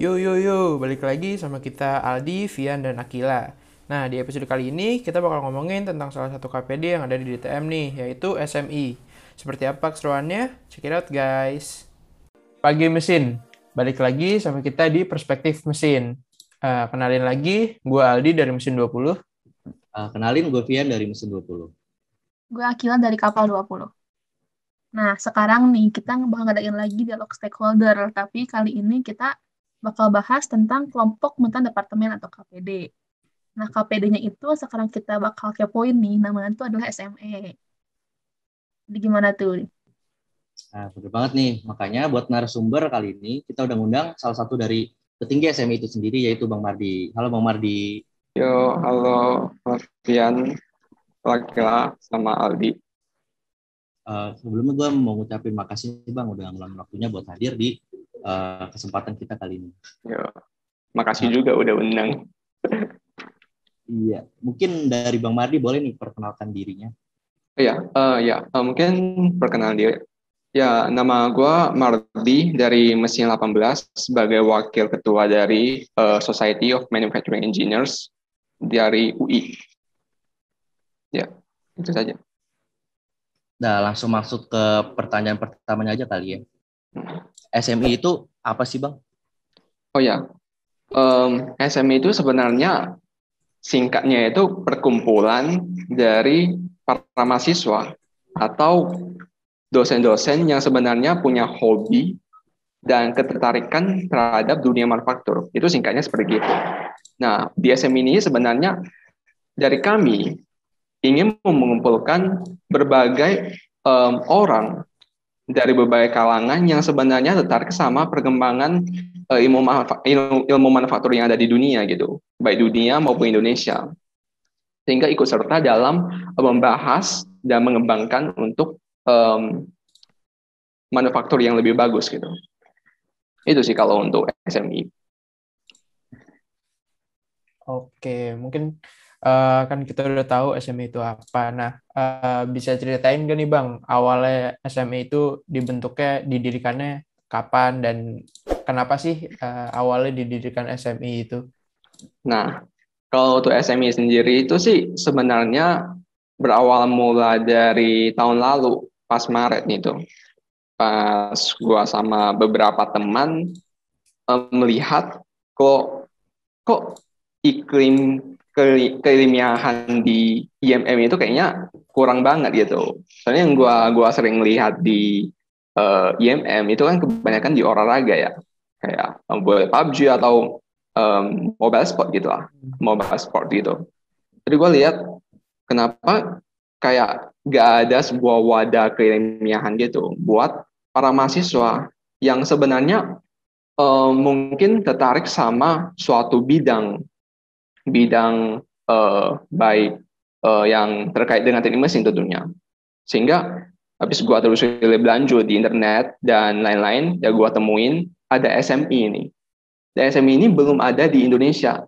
Yo yo yo, balik lagi sama kita Aldi, Vian, dan Akila. Nah, di episode kali ini kita bakal ngomongin tentang salah satu KPD yang ada di DTM nih, yaitu SMI. Seperti apa keseruannya? Check it out guys. Pagi mesin, balik lagi sama kita di Perspektif Mesin. Uh, kenalin lagi, gue Aldi dari Mesin 20. Uh, kenalin, gue Vian dari Mesin 20. Gue Akila dari Kapal 20. Nah, sekarang nih kita bakal ngadain lagi dialog stakeholder, tapi kali ini kita bakal bahas tentang kelompok mentan departemen atau KPD. Nah, KPD-nya itu sekarang kita bakal kepoin nih, namanya itu adalah SME. Jadi gimana tuh? Nah, betul banget nih. Makanya buat narasumber kali ini, kita udah ngundang salah satu dari petinggi SME itu sendiri, yaitu Bang Mardi. Halo Bang Mardi. Yo, halo Martian, Lakila, sama Aldi. Uh, sebelumnya gue mau ngucapin makasih bang udah ngeluangin waktunya buat hadir di uh, kesempatan kita kali ini. Ya, makasih nah. juga udah undang. iya, mungkin dari Bang Mardi boleh nih perkenalkan dirinya. Iya, uh, ya uh, mungkin perkenalan diri. Ya, nama gue Mardi dari Mesin 18 sebagai wakil ketua dari uh, Society of Manufacturing Engineers dari UI. Ya, itu saja. Nah, langsung masuk ke pertanyaan pertamanya aja kali ya. SMI itu apa sih, Bang? Oh ya, um, SMI itu sebenarnya singkatnya itu perkumpulan dari para mahasiswa atau dosen-dosen yang sebenarnya punya hobi dan ketertarikan terhadap dunia manufaktur. Itu singkatnya seperti itu. Nah, di SMI ini sebenarnya dari kami ingin mengumpulkan berbagai um, orang dari berbagai kalangan yang sebenarnya tertarik sama perkembangan uh, ilmu, ilmu, manufaktur yang ada di dunia gitu, baik dunia maupun Indonesia. Sehingga ikut serta dalam uh, membahas dan mengembangkan untuk um, manufaktur yang lebih bagus gitu. Itu sih kalau untuk SMI. Oke, mungkin uh, kan kita udah tahu SME itu apa. Nah, uh, bisa ceritain gak nih Bang, awalnya SME itu dibentuknya, didirikannya kapan dan kenapa sih uh, awalnya didirikan SME itu? Nah, kalau untuk SME sendiri itu sih sebenarnya berawal mula dari tahun lalu pas Maret nih tuh. Pas gua sama beberapa teman um, melihat kok kok iklim ke keilmiahan di IMM itu kayaknya kurang banget gitu. Soalnya yang gua gua sering lihat di uh, eh, IMM itu kan kebanyakan di olahraga ya. Kayak boleh PUBG atau um, mobile sport gitu lah. Mobile sport gitu. Jadi gue lihat kenapa kayak gak ada sebuah wadah keilmiahan gitu buat para mahasiswa yang sebenarnya um, mungkin tertarik sama suatu bidang bidang uh, baik uh, yang terkait dengan teknik mesin tentunya. Sehingga habis gua terus lanjut di internet dan lain-lain, ya gua temuin ada SMI ini. Dan SMI ini belum ada di Indonesia.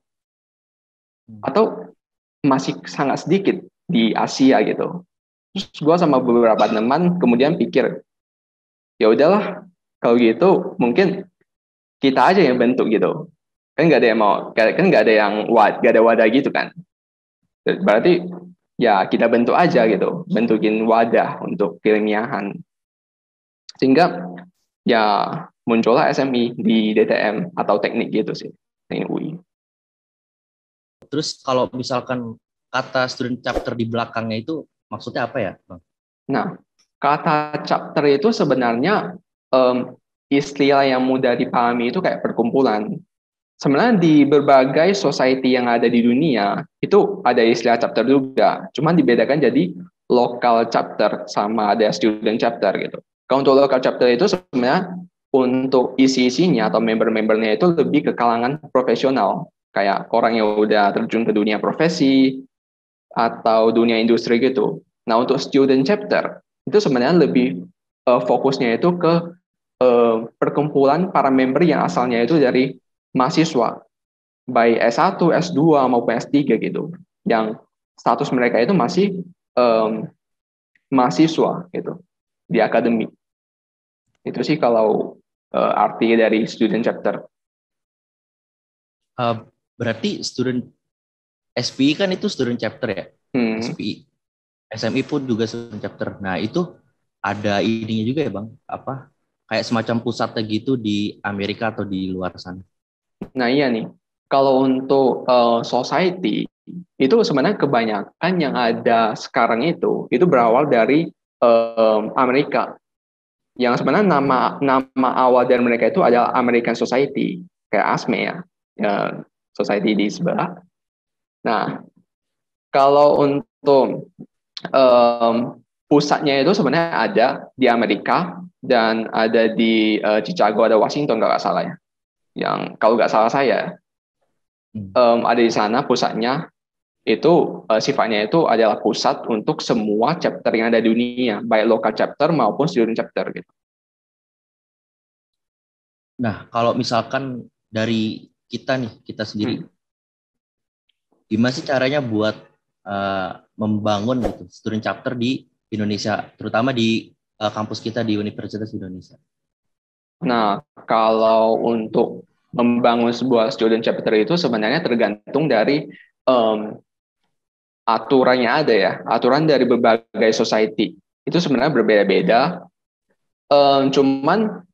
Atau masih sangat sedikit di Asia gitu. Terus gua sama beberapa teman kemudian pikir, ya udahlah kalau gitu mungkin kita aja yang bentuk gitu kan nggak ada yang mau kan nggak ada yang wad nggak ada wadah gitu kan. Berarti ya kita bentuk aja gitu bentukin wadah untuk keilmiahan. Sehingga ya muncullah SMI di DTM atau teknik gitu sih teknik UI terus kalau misalkan kata student chapter di belakangnya itu maksudnya apa ya nah kata chapter itu sebenarnya um, istilah yang mudah dipahami itu kayak perkumpulan sebenarnya di berbagai society yang ada di dunia itu ada istilah chapter juga, cuman dibedakan jadi local chapter sama ada student chapter gitu. Kalau untuk local chapter itu sebenarnya untuk isi-isinya atau member-membernya itu lebih ke kalangan profesional, kayak orang yang udah terjun ke dunia profesi atau dunia industri gitu. Nah untuk student chapter itu sebenarnya lebih uh, fokusnya itu ke uh, perkumpulan para member yang asalnya itu dari mahasiswa baik S1, S2 maupun S3 gitu yang status mereka itu masih um, mahasiswa gitu di akademik. Itu sih kalau uh, arti dari student chapter. Uh, berarti student SPI kan itu student chapter ya? Hmm. SPI. SMI pun juga student chapter. Nah, itu ada ininya juga ya, Bang? Apa? Kayak semacam pusatnya gitu di Amerika atau di luar sana. Nah, iya nih. Kalau untuk uh, society itu sebenarnya kebanyakan yang ada sekarang itu itu berawal dari um, Amerika. Yang sebenarnya nama nama awal dari mereka itu adalah American Society, kayak ASME ya, ya society di sebelah. Nah, kalau untuk um, pusatnya itu sebenarnya ada di Amerika dan ada di uh, Chicago, ada Washington nggak salah ya. Yang kalau nggak salah saya um, ada di sana pusatnya itu uh, sifatnya itu adalah pusat untuk semua chapter yang ada di dunia, baik local chapter maupun student chapter gitu. Nah, kalau misalkan dari kita nih, kita sendiri, hmm. gimana sih caranya buat uh, membangun gitu student chapter di Indonesia, terutama di uh, kampus kita di Universitas Indonesia? Nah, kalau untuk membangun sebuah student chapter itu sebenarnya tergantung dari um, aturannya ada ya, aturan dari berbagai society. Itu sebenarnya berbeda-beda. Um, cuman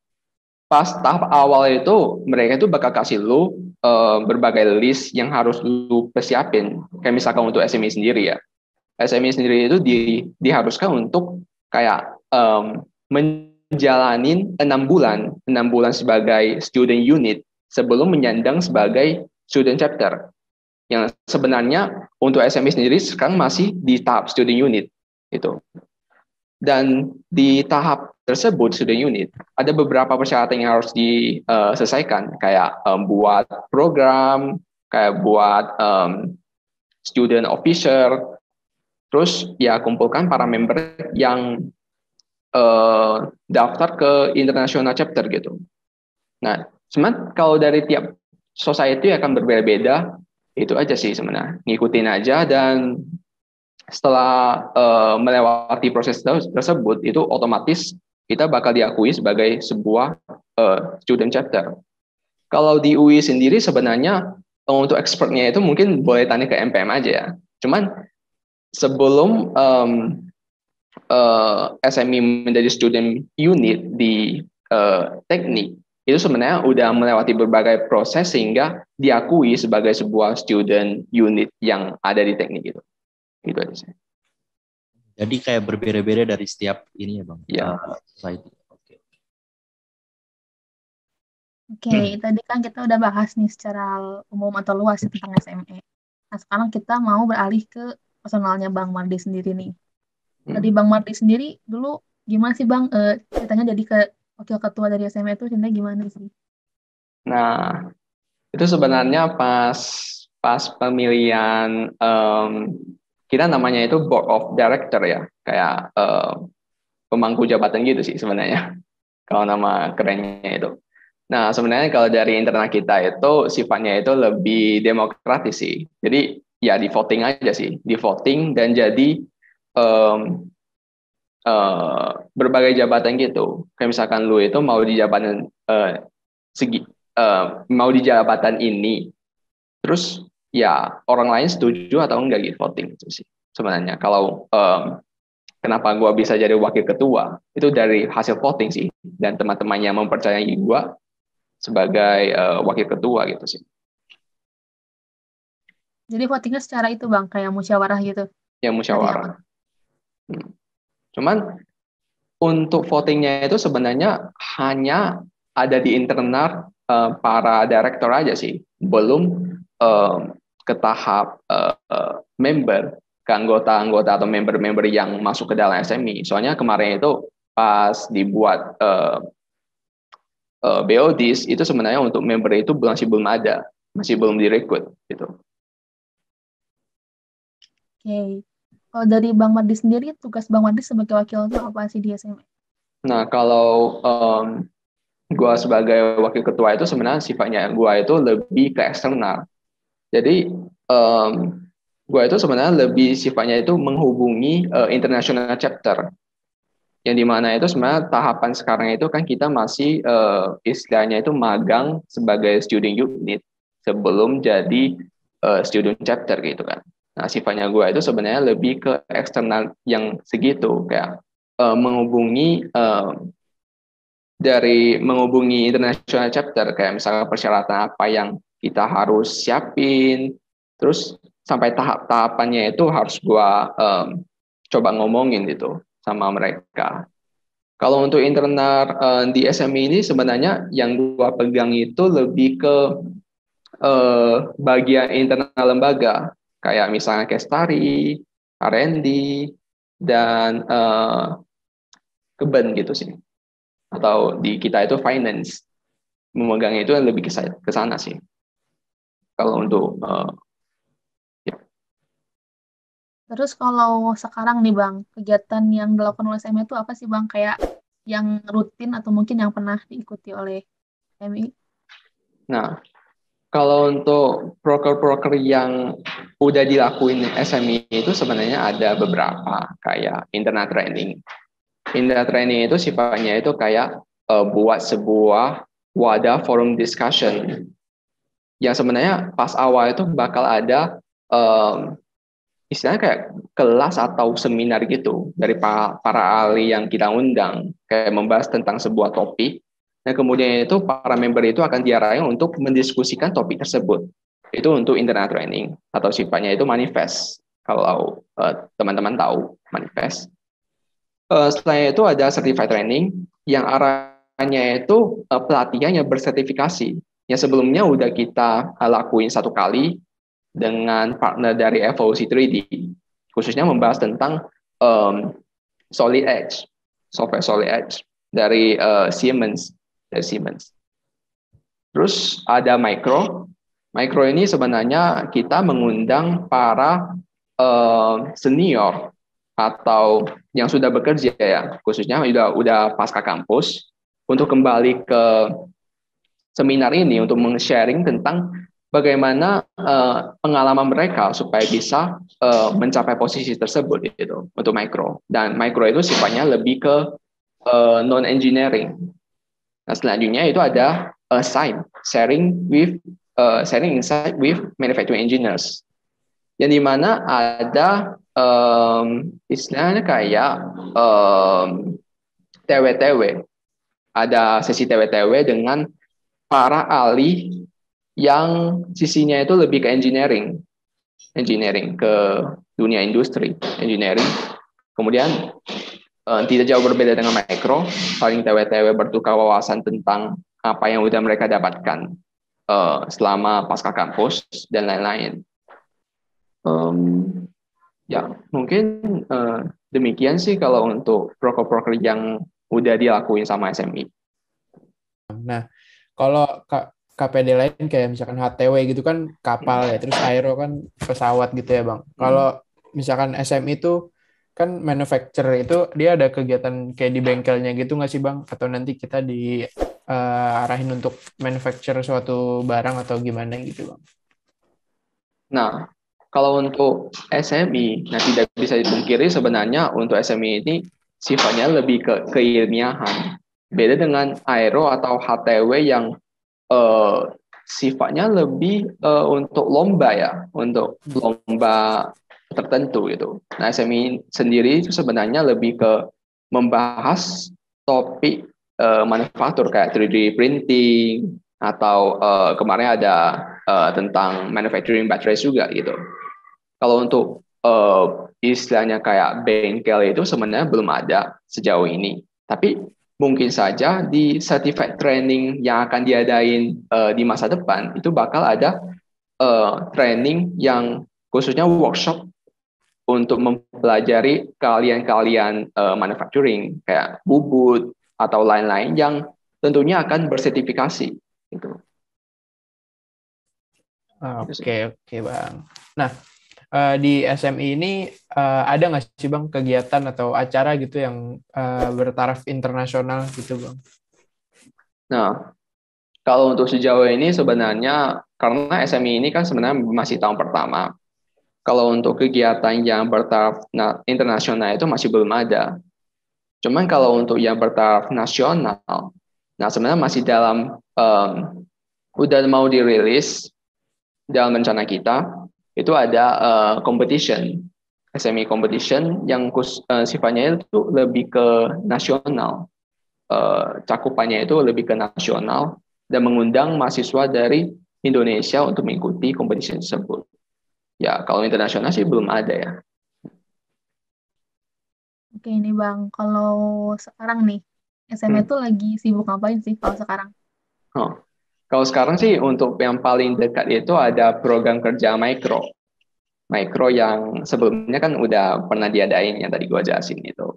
pas tahap awal itu mereka itu bakal kasih lu um, berbagai list yang harus lu persiapin. Kayak misalkan untuk SME sendiri ya. SME sendiri itu di, diharuskan untuk kayak um, menjalanin enam bulan, enam bulan sebagai student unit sebelum menyandang sebagai student chapter. Yang sebenarnya untuk SME sendiri sekarang masih di tahap student unit itu. Dan di tahap tersebut student unit ada beberapa persyaratan yang harus diselesaikan kayak um, buat program, kayak buat um, student officer, terus ya kumpulkan para member yang uh, daftar ke international chapter gitu. Nah, cuman kalau dari tiap society akan berbeda-beda itu aja sih sebenarnya ngikutin aja dan setelah uh, melewati proses tersebut itu otomatis kita bakal diakui sebagai sebuah uh, student chapter. Kalau di UI sendiri sebenarnya untuk expertnya itu mungkin boleh tanya ke MPM aja ya. Cuman sebelum um, uh, eh, SME menjadi student unit di uh, teknik itu sebenarnya udah melewati berbagai proses sehingga diakui sebagai sebuah student unit yang ada di teknik itu. Itu aja sih. Jadi kayak berbeda-beda dari setiap ini ya bang. Iya. Uh. Oke. Oke, okay, hmm. tadi kan kita udah bahas nih secara umum atau luas ya tentang SME. Nah sekarang kita mau beralih ke personalnya Bang Mardi sendiri nih. Hmm. Tadi Bang Mardi sendiri dulu gimana sih Bang uh, ceritanya jadi ke wakil ketua dari SMA itu sebenarnya gimana sih? Nah, itu sebenarnya pas pas pemilihan um, kita namanya itu board of director ya, kayak uh, pemangku jabatan gitu sih sebenarnya. Kalau nama kerennya itu. Nah, sebenarnya kalau dari internal kita itu sifatnya itu lebih demokratis sih. Jadi ya di voting aja sih, di voting dan jadi um, uh, berbagai jabatan gitu. Kayak misalkan lu itu mau di jabatan uh, segi uh, mau di jabatan ini, terus ya orang lain setuju atau enggak gitu voting itu sih sebenarnya. Kalau um, kenapa gua bisa jadi wakil ketua itu dari hasil voting sih dan teman-temannya mempercayai gua sebagai uh, wakil ketua gitu sih. Jadi votingnya secara itu bang, kayak musyawarah gitu? Ya musyawarah. Cuman untuk votingnya itu sebenarnya hanya ada di internal uh, para direktur aja sih, belum uh, ke tahap uh, uh, member, ke anggota-anggota atau member-member yang masuk ke dalam SMI. Soalnya kemarin itu pas dibuat uh, uh, BODIS itu sebenarnya untuk member itu masih belum ada, masih belum direkrut gitu. Oke. Kalau dari Bang Mardi sendiri, tugas Bang Mardi sebagai wakil itu apa sih di SMA? Nah, kalau um, gue sebagai wakil ketua itu sebenarnya sifatnya gue itu lebih ke eksternal. Jadi um, gue itu sebenarnya lebih sifatnya itu menghubungi uh, international chapter yang di mana itu sebenarnya tahapan sekarang itu kan kita masih uh, istilahnya itu magang sebagai student unit sebelum jadi uh, student chapter gitu kan. Nah, sifatnya gue itu sebenarnya lebih ke eksternal yang segitu, kayak uh, menghubungi uh, dari menghubungi international chapter, kayak misalnya persyaratan apa yang kita harus siapin, terus sampai tahap-tahapannya itu harus gue um, coba ngomongin gitu sama mereka. Kalau untuk internal uh, di SME ini sebenarnya yang gue pegang itu lebih ke uh, bagian internal lembaga kayak misalnya Kestari, R&D, dan uh, Keben gitu sih. Atau di kita itu finance. Memegang itu lebih ke sana sih. Kalau untuk uh, ya. Terus kalau sekarang nih Bang, kegiatan yang dilakukan oleh SME itu apa sih Bang? Kayak yang rutin atau mungkin yang pernah diikuti oleh MI? Nah, kalau untuk broker-broker yang udah dilakuin SME itu sebenarnya ada beberapa kayak internet training. Internet training itu sifatnya itu kayak uh, buat sebuah wadah forum discussion. Yang sebenarnya pas awal itu bakal ada um, istilahnya kayak kelas atau seminar gitu dari para, para ahli yang kita undang. Kayak membahas tentang sebuah topik dan kemudian itu para member itu akan diarahin untuk mendiskusikan topik tersebut. Itu untuk internal training atau sifatnya itu manifest. Kalau eh, teman-teman uh, tahu manifest. Uh, selain itu ada certified training yang arahnya itu uh, pelatihan yang bersertifikasi. Yang sebelumnya udah kita lakuin satu kali dengan partner dari Evolusi 3D, khususnya membahas tentang um, Solid Edge, software Solid Edge dari uh, Siemens dari Siemens. Terus ada micro. Micro ini sebenarnya kita mengundang para uh, senior atau yang sudah bekerja ya, khususnya sudah udah pasca kampus untuk kembali ke seminar ini untuk meng-sharing tentang bagaimana uh, pengalaman mereka supaya bisa uh, mencapai posisi tersebut itu untuk micro dan micro itu sifatnya lebih ke uh, non engineering Nah, selanjutnya itu ada assign, sharing with uh, sharing insight with manufacturing engineers. Yang di mana ada um, istilahnya kayak um, TW-TW. Ada sesi TW-TW dengan para ahli yang sisinya itu lebih ke engineering. Engineering ke dunia industri, engineering. Kemudian uh, tidak jauh berbeda dengan mikro, saling TW-TW bertukar wawasan tentang apa yang sudah mereka dapatkan uh, selama pasca kampus dan lain-lain. Um, ya, mungkin uh, demikian sih kalau untuk broker-broker yang udah dilakuin sama SMI. Nah, kalau KPD lain kayak misalkan HTW gitu kan kapal ya, terus aero kan pesawat gitu ya bang. Kalau misalkan SMI itu kan manufacturer itu dia ada kegiatan kayak di bengkelnya gitu nggak sih bang? Atau nanti kita diarahin uh, untuk manufacture suatu barang atau gimana gitu bang? Nah, kalau untuk SMI, nah tidak bisa dipungkiri sebenarnya untuk SMI ini sifatnya lebih ke keilmiahan. Beda dengan aero atau HTW yang uh, sifatnya lebih uh, untuk lomba ya, untuk lomba tertentu gitu. Nah, SMI sendiri itu sebenarnya lebih ke membahas topik uh, manufaktur kayak 3D printing atau uh, kemarin ada uh, tentang manufacturing batteries juga gitu. Kalau untuk uh, istilahnya kayak bengkel itu sebenarnya belum ada sejauh ini. Tapi mungkin saja di certified training yang akan diadain uh, di masa depan itu bakal ada uh, training yang khususnya workshop untuk mempelajari kalian-kalian uh, manufacturing kayak bubut atau lain-lain yang tentunya akan bersertifikasi gitu. Oke okay, oke okay, bang. Nah uh, di SMI ini uh, ada nggak sih bang kegiatan atau acara gitu yang uh, bertaraf internasional gitu bang? Nah kalau untuk sejauh ini sebenarnya karena SMI ini kan sebenarnya masih tahun pertama kalau untuk kegiatan yang bertaraf internasional itu masih belum ada. Cuman kalau untuk yang bertaraf nasional, nah sebenarnya masih dalam um, udah mau dirilis dalam rencana kita itu ada uh, competition SME competition yang kus, uh, sifatnya itu lebih ke nasional uh, cakupannya itu lebih ke nasional dan mengundang mahasiswa dari Indonesia untuk mengikuti competition tersebut ya kalau internasional sih belum ada ya Oke ini Bang, kalau sekarang nih SMA Hmm. tuh lagi sibuk ngapain sih kalau sekarang? Oh. Kalau sekarang sih untuk yang paling dekat itu ada program kerja mikro. Mikro yang sebelumnya kan udah pernah diadain yang tadi gua jelasin itu.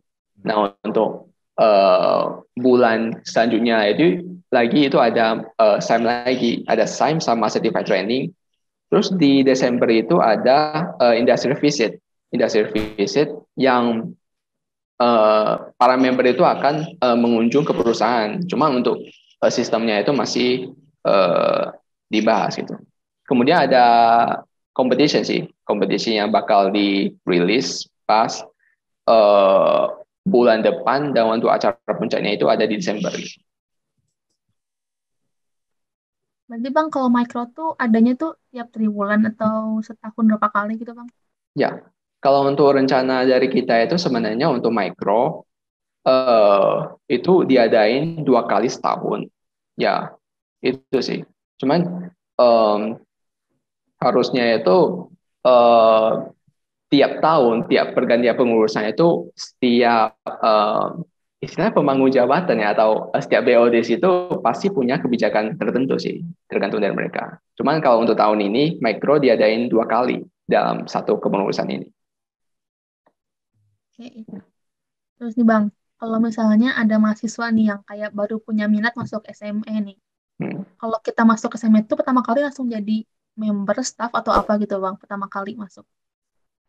Nah untuk eh, bulan selanjutnya itu lagi itu ada eh, SIM lagi, ada SIM sama Certified Training. Terus di Desember itu ada eh, Industry Visit, Industry Visit yang eh, para member itu akan eh, mengunjung ke perusahaan. Cuma untuk eh, sistemnya itu masih eh, dibahas gitu. Kemudian ada competition sih, competition yang bakal dirilis pas eh, bulan depan dan untuk acara puncaknya itu ada di Desember. gitu. Berarti Bang kalau micro tuh adanya tuh tiap triwulan atau setahun berapa kali gitu Bang? Ya, kalau untuk rencana dari kita itu sebenarnya untuk mikro eh, itu diadain dua kali setahun. Ya, itu sih. Cuman em, harusnya itu eh, tiap tahun, tiap pergantian pengurusan itu setiap eh, istilahnya pemangku jabatan ya atau setiap BOD itu pasti punya kebijakan tertentu sih, tergantung dari mereka. Cuman kalau untuk tahun ini mikro diadain dua kali dalam satu kepengurusan ini. Oke. Terus nih Bang, kalau misalnya ada mahasiswa nih yang kayak baru punya minat masuk SME nih. Hmm. Kalau kita masuk SME itu pertama kali langsung jadi member staff atau apa gitu Bang, pertama kali masuk.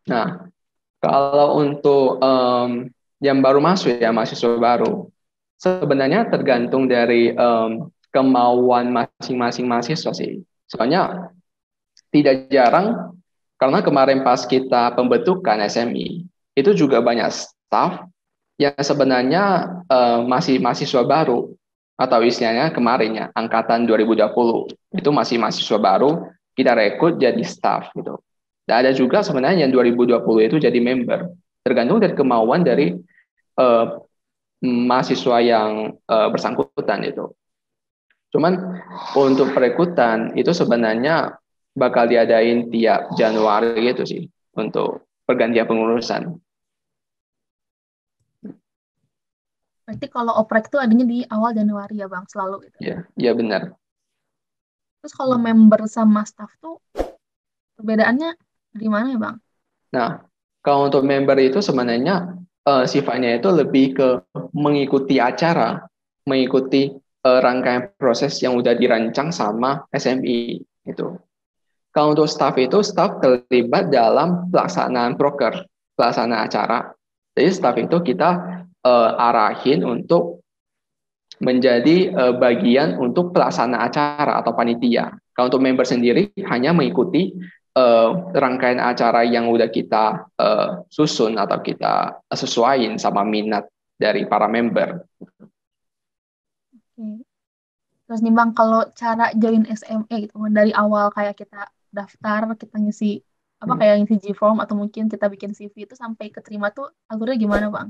Nah, kalau untuk em, yang baru masuk ya mahasiswa baru, sebenarnya tergantung dari em, kemauan masing-masing mahasiswa sih. Soalnya tidak jarang karena kemarin pas kita pembentukan SMI itu juga banyak staff yang sebenarnya eh, masih mahasiswa baru atau istilahnya kemarin ya angkatan 2020 itu masih mahasiswa baru kita rekrut jadi staff gitu. Dan ada juga sebenarnya yang 2020 itu jadi member tergantung dari kemauan dari eh, mahasiswa yang eh, bersangkutan itu. Cuman untuk perekrutan itu sebenarnya bakal diadain tiap Januari gitu sih untuk pergantian pengurusan. Berarti kalau oprek itu adanya di awal Januari ya Bang, selalu gitu. Ya, ya benar. Terus kalau member sama staff tuh perbedaannya di mana ya Bang? Nah, kalau untuk member itu sebenarnya eh, sifatnya itu lebih ke mengikuti acara, mengikuti eh, rangkaian proses yang udah dirancang sama SMI itu. Kalau untuk staff itu staff terlibat dalam pelaksanaan proker, pelaksanaan acara. Jadi staff itu kita eh, arahin untuk menjadi eh, bagian untuk pelaksana acara atau panitia. Kalau untuk member sendiri hanya mengikuti eh, rangkaian acara yang udah kita eh, susun atau kita sesuaiin sama minat dari para member. Oke. Terus nih Bang, kalau cara join SME gitu dari awal kayak kita daftar, kita ngisi apa Hmm. kayak ngisi G-form atau mungkin kita bikin CV itu sampai keterima tuh alurnya gimana Bang?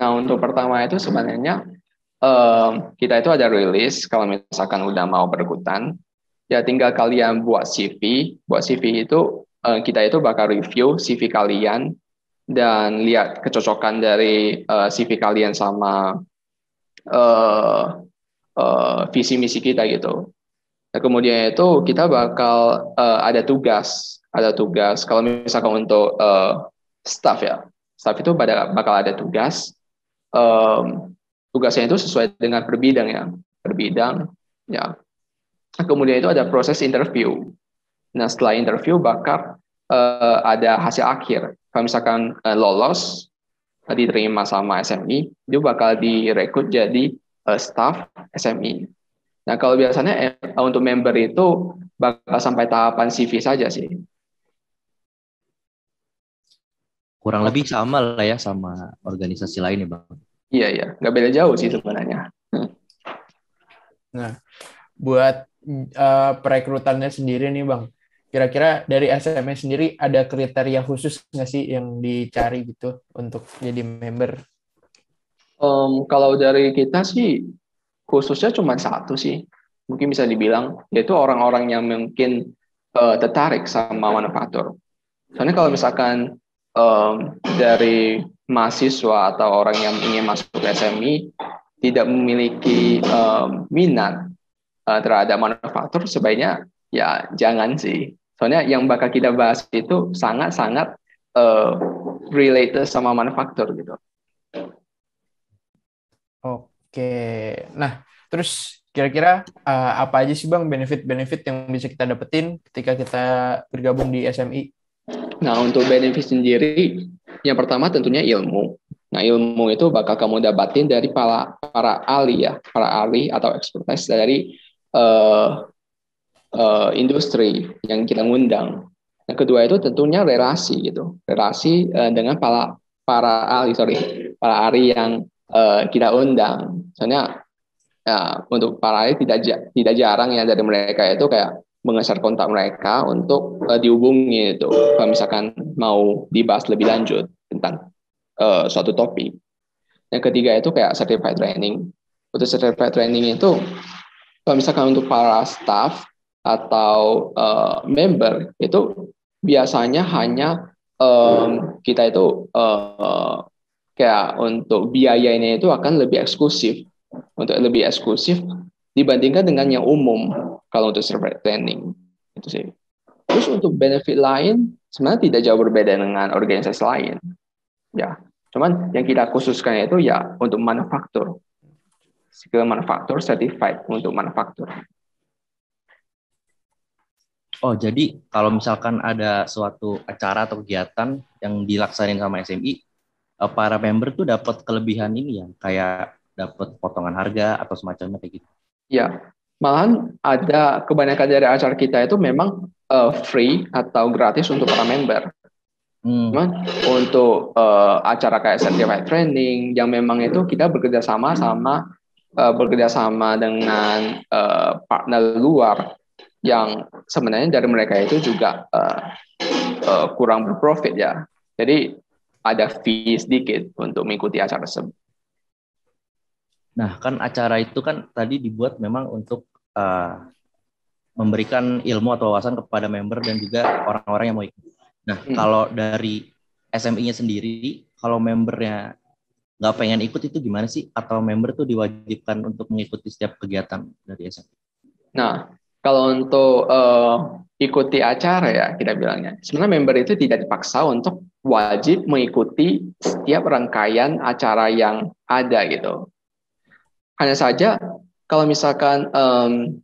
Nah, untuk pertama itu sebenarnya em, kita itu ada rilis kalau misalkan udah mau berikutan, ya tinggal kalian buat CV. Buat CV itu eh, kita itu bakal review CV kalian dan lihat kecocokan dari eh, CV kalian sama eh, eh, visi misi kita gitu. Nah, kemudian itu kita bakal eh, ada tugas, ada tugas kalau misalkan untuk eh, staff ya, staff itu pada bakal ada tugas em, tugasnya itu sesuai dengan per bidang ya per bidang ya kemudian itu ada proses interview. Nah setelah interview bakal eh, ada hasil akhir. Kalau misalkan eh, lolos eh, diterima sama SMI itu bakal direkrut jadi eh, staff SMI nah kalau biasanya eh, untuk member itu bakal sampai tahapan CV saja sih. Kurang lebih sama lah ya sama organisasi lain ya bang. iya iya. Nggak beda jauh sih sebenarnya. Buat eh, perekrutannya sendiri nih Bang, kira-kira dari SMA sendiri ada kriteria khusus nggak sih yang dicari gitu untuk jadi member? Um, kalau dari kita sih khususnya cuma satu sih, mungkin bisa dibilang yaitu orang-orang yang mungkin uh, tertarik sama manufaktur. Soalnya kalau misalkan um, dari mahasiswa atau orang yang ingin masuk SMI tidak memiliki um, minat uh, terhadap manufaktur, sebaiknya ya jangan sih. Soalnya yang bakal kita bahas itu sangat-sangat uh, related sama manufaktur gitu. Oke, nah terus kira-kira uh, apa aja sih bang benefit-benefit yang bisa kita dapetin ketika kita bergabung di SMI? Nah untuk benefit sendiri, yang pertama tentunya ilmu. Nah ilmu itu bakal kamu dapatin dari para para ahli ya, para ahli atau expertise dari uh, uh, industri yang kita ngundang. Yang kedua itu tentunya relasi gitu, relasi uh, dengan para para ahli sorry, para ahli yang uh, kita undang. Soalnya ya, untuk para ahli tidak tidak jarang ya dari mereka itu kayak mengeser kontak mereka untuk uh, dihubungi itu kalau misalkan mau dibahas lebih lanjut tentang uh, suatu topik. Yang ketiga itu kayak certified training. Untuk certified training itu kalau misalkan untuk para staff atau uh, member itu biasanya hanya um, kita itu uh, kayak untuk biaya ini itu akan lebih eksklusif. Untuk lebih eksklusif dibandingkan dengan yang umum kalau untuk server training. Itu sih. Terus untuk benefit lain sebenarnya tidak jauh berbeda dengan organisasi lain. Ya cuman yang kita khususkan itu ya untuk manufaktur skill manufaktur certified untuk manufaktur Oh, jadi kalau misalkan ada suatu acara atau kegiatan yang dilaksanain sama SMI, eh, para member tuh dapat kelebihan ini ya, kayak dapat potongan harga atau semacamnya kayak gitu. Ya, malahan ada kebanyakan dari acara kita itu memang uh, free atau gratis untuk para member. Hmm. untuk uh, acara kayak certified training yang memang itu kita bekerja sama sama uh, bekerja sama dengan uh, partner luar yang sebenarnya dari mereka itu juga uh, uh, kurang berprofit ya. Jadi ada fee sedikit untuk mengikuti acara tersebut. Nah, kan acara itu kan tadi dibuat memang untuk uh, memberikan ilmu atau wawasan kepada member dan juga orang-orang yang mau ikut. Nah, hmm. kalau dari SMI-nya sendiri, kalau membernya nggak pengen ikut itu gimana sih? Atau member tuh diwajibkan untuk mengikuti setiap kegiatan dari SMI? Nah, kalau untuk uh, ikuti acara ya kita bilangnya, sebenarnya member itu tidak dipaksa untuk wajib mengikuti setiap rangkaian acara yang ada gitu. Hanya saja kalau misalkan um,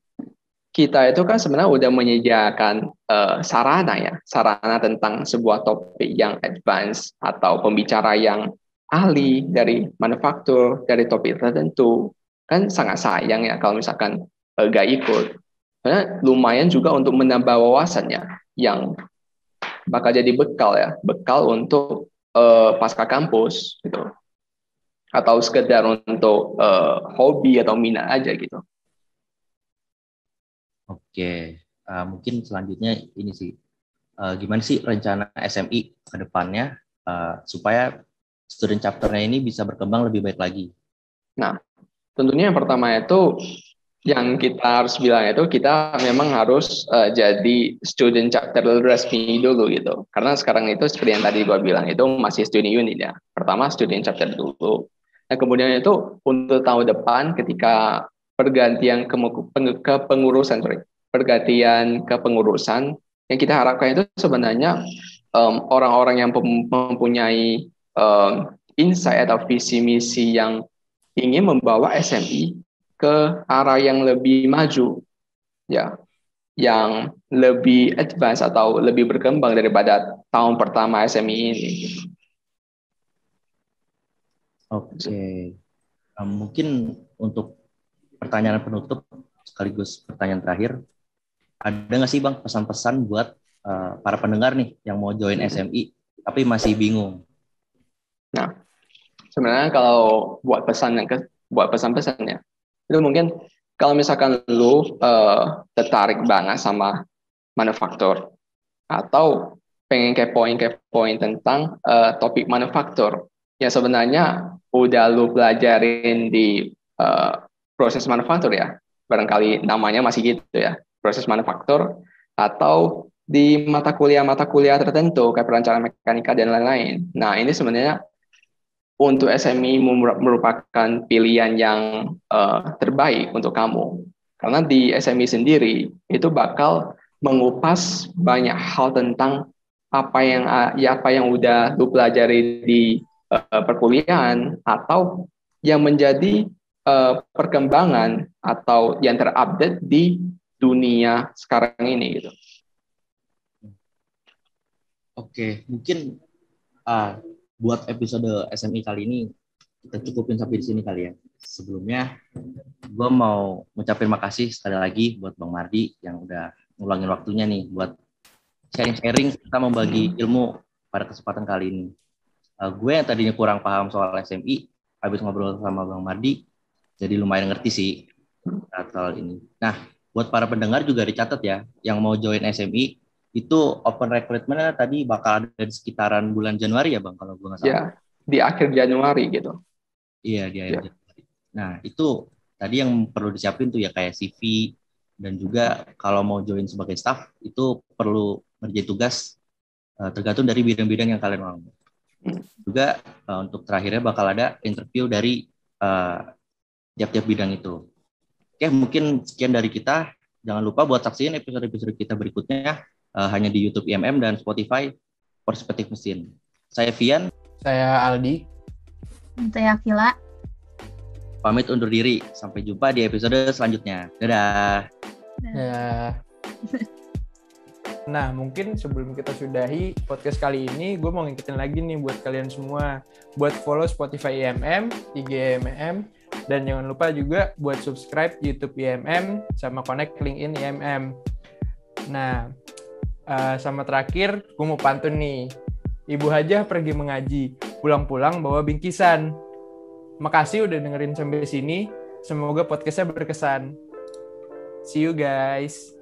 kita itu kan sebenarnya udah menyediakan uh, sarana ya, sarana tentang sebuah topik yang advance atau pembicara yang ahli dari manufaktur dari topik tertentu kan sangat sayang ya kalau misalkan uh, gak ikut karena lumayan juga untuk menambah wawasannya yang bakal jadi bekal ya, bekal untuk uh, pasca kampus gitu. Atau sekedar untuk uh, hobi atau minat aja gitu. Oke, uh, mungkin selanjutnya ini sih, uh, gimana sih rencana SMI ke depannya uh, supaya student chapternya ini bisa berkembang lebih baik lagi? Nah, tentunya yang pertama itu yang kita harus bilang itu kita memang harus uh, jadi student chapter resmi dulu gitu. Karena sekarang itu seperti yang tadi gua bilang itu masih student unit ya. Pertama student chapter dulu. Nah kemudian itu untuk tahun depan ketika pergantian ke, ke pengurusan pergantian ke pengurusan yang kita harapkan itu sebenarnya orang orang-orang yang mempunyai um, insight atau visi misi yang ingin membawa SMI ke arah yang lebih maju, ya, yang lebih advance atau lebih berkembang daripada tahun pertama SMI ini. Oke, okay. um, mungkin untuk pertanyaan penutup sekaligus pertanyaan terakhir, ada nggak sih bang pesan-pesan buat uh, para pendengar nih yang mau join SMI tapi masih bingung? Nah, sebenarnya kalau buat pesan yang ke, buat pesan-pesannya, itu mungkin kalau misalkan lu uh, tertarik banget sama manufaktur atau pengen kepoin-kepoin tentang uh, topik manufaktur yang sebenarnya udah lu pelajarin di uh, proses manufaktur ya barangkali namanya masih gitu ya proses manufaktur atau di mata kuliah-mata kuliah tertentu kayak perancangan mekanika dan lain-lain. Nah ini sebenarnya untuk SMI merupakan pilihan yang uh, terbaik untuk kamu karena di SMI sendiri itu bakal mengupas banyak hal tentang apa yang ya apa yang udah lu pelajari di uh, perkuliahan atau yang menjadi uh, perkembangan atau yang terupdate di dunia sekarang ini gitu. Oke, mungkin uh, buat episode SMI kali ini kita cukupin sampai di sini kali ya. Sebelumnya, gue mau ngucapin makasih sekali lagi buat Bang Mardi yang udah ngulangin waktunya nih buat sharing-sharing kita membagi ilmu pada kesempatan kali ini. Uh, gue yang tadinya kurang paham soal SMI, habis ngobrol sama Bang Mardi, jadi lumayan ngerti sih soal ini. Nah, buat para pendengar juga dicatat ya, yang mau join SMI itu open recruitment tadi bakal ada di sekitaran bulan Januari ya bang kalau gue nggak salah. Ya, di akhir Januari gitu. Iya di akhir ya. Januari. Nah itu tadi yang perlu disiapin tuh ya kayak CV dan juga kalau mau join sebagai staff itu perlu ngerjain tugas uh, tergantung dari bidang-bidang yang kalian mau. Hmm. Juga uh, untuk terakhirnya bakal ada interview dari uh, tiap-tiap bidang itu. Oke mungkin sekian dari kita. Jangan lupa buat saksiin episode-episode kita berikutnya uh, hanya di YouTube IMM dan Spotify Perspektif Mesin. Saya Vian. Saya Aldi. Saya Akila. Pamit undur diri. Sampai jumpa di episode selanjutnya. Dadah. Dadah. Nah, mungkin sebelum kita sudahi podcast kali ini, gue mau ngingetin lagi nih buat kalian semua. Buat follow Spotify IMM, IG IMM, dan jangan lupa juga buat subscribe YouTube IMM, sama connect LinkedIn IMM. Nah, uh, sama terakhir gue mau pantun nih. Ibu Hajah pergi mengaji pulang-pulang bawa bingkisan. Makasih udah dengerin sampai sini semoga podcastnya berkesan. See you guys